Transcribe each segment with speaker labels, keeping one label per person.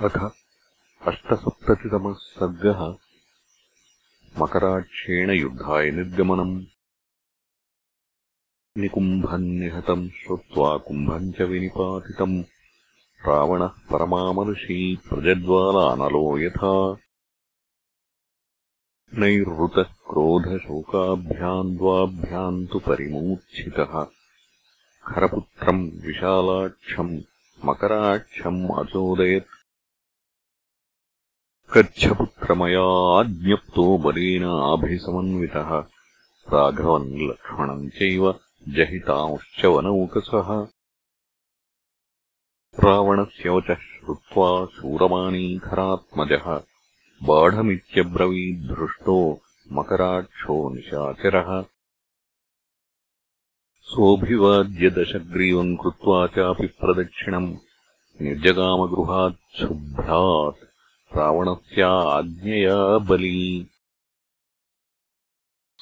Speaker 1: अथ अष्टसप्ततितमः सर्गः मकराक्षेण युद्धाय निर्गमनम्। निकुम्भम् निहतम् श्रुत्वा कुम्भम् च विनिपातितम्। रावणः परमामर्षी प्रजद्वालानलो यथा। नैरृतः क्रोधशोकाभ्याम् द्वाभ्याम् तु परिमूर्च्छितः। खरपुत्रम् विशालाक्षम् मकराक्षम् अचोदयत् कच्छपुत्रमया आज्ञप्तो बलेन आभिसमन्वितः राघवन् लक्ष्मणम् चैव जहितांश्च वनौकसः रावणस्य वचः श्रुत्वा शूरमाणीखरात्मजः बाढमित्यब्रवीद्धृष्टो मकराक्षो निशाचरः। सोऽभिवाद्य दशग्रीवम् कृत्वा चापि प्रदक्षिणम्। निर्जगामगृहाच्छुभ्रात् रावणस्या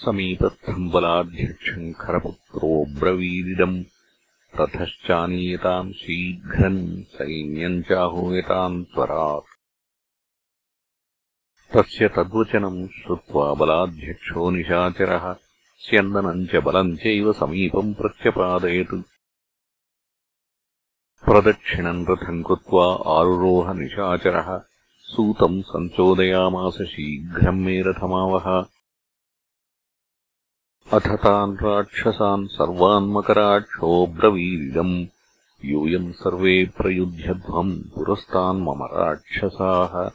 Speaker 1: समीपस्थम् बलाध्यक्षम् खरपुत्रोऽब्रवीदिदम् रथश्चानीयताम् शीघ्रम् सैन्यम् चाहूयताम् त्वरात्। तस्य तद्वचनम् श्रुत्वा बलाध्यक्षो निशाचरः। स्यन्दनम् च बलम् चैव समीपम् प्रत्यपादयत्। प्रदक्षिणम् रथम् कृत्वा आरुरोहनिशाचरः सूतम् सञ्चोदयामास शीघ्रम् मे रथमावह। अथ तान् राक्षसान् सर्वान्मकराक्षोऽब्रवीदिदम् यूयम् सर्वे प्रयुध्यध्वम् पुरस्तान्मम राक्षसाः।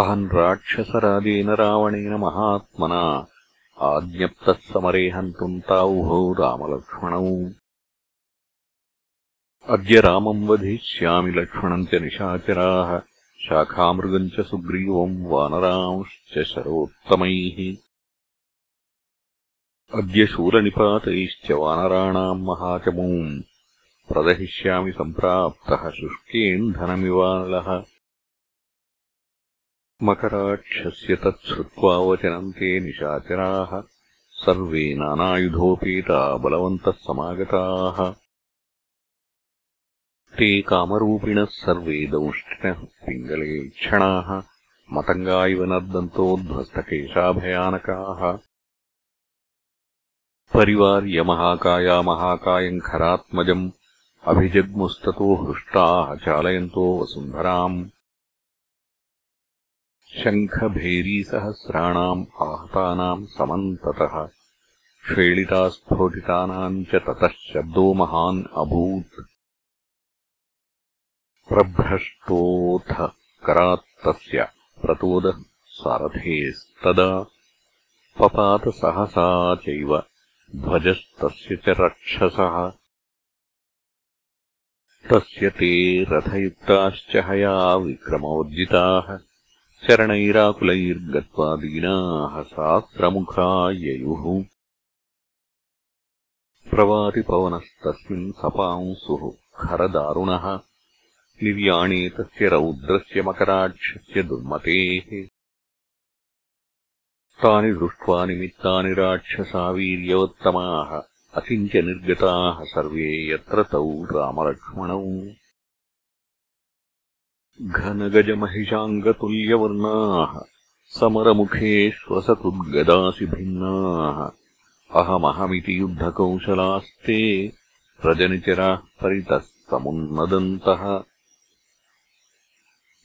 Speaker 1: अहम् राक्षसराजेन रावणेन महात्मना। आज्ञप्तः समरे हन्तुम् तावुभौ रामलक्ष्मणौ अद्य रामम् वधिष्यामि लक्ष्मणम् च निशाचराः शाखामृगम् च सुग्रीवम् वानरांश्च शरोत्तमैः। अद्य शूरनिपातैश्च वानराणाम् महाचमूम् प्रदहिष्यामि सम्प्राप्तः शुष्केन्धनमिवानलः मकराक्षस्य तच्छ्रुत्वा वचनम् ते निशाचराः सर्वे नानायुधोपेता बलवन्तः समागताः ते कामरूपिणः सर्वे दंष्टिनः पिङ्गले क्षणाः। मतङ्गा इव नर्दन्तोध्वस्तकेशाभयानकाः परिवार्यमहाकाया महाकायम् खरात्मजम् अभिजग्मुस्ततो हृष्टाः चालयन्तो वसुन्धराम्। शङ्खभेरीसहस्राणाम् आहतानाम् समन्ततः। क्षेलितास्फोटितानाम् च ततः शब्दो महान् अभूत् प्रभ्रष्टोऽथ करात्तस्य प्रतोदः सारथेस्तदा पपातसहसा चैव ध्वजस्तस्य च रक्षसः। तस्य ते रथयुक्ताश्च हया विक्रमवर्जिताः चरणैराकुलैर्गत्वा दीनाः सास्रमुखा ययुः प्रवातिपवनस्तस्मिन् सपांसुः खरदारुणः निर्याणे तस्य रौद्रस्य मकराक्षस्य दुर्मतेः। तानि दृष्ट्वा निमित्तानि राक्षसावीर्यवत्तमाः निर्गताः सर्वे यत्र तौ रामलक्ष्मणौ। घनगजमहिषाङ्गतुल्यवर्णाः समरमुखे श्वसतुद्गदासि भिन्नाः। अहमहमिति युद्धकौशलास्ते प्रजनिचराः परितः समुन्नदन्तः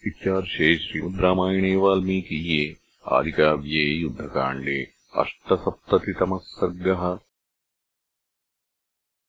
Speaker 1: इत्यार्षे श्रीमद्रामायणे वाल्मीकिये आदिकाव्ये युद्धकाण्डे अष्टसप्ततितमः सर्गः।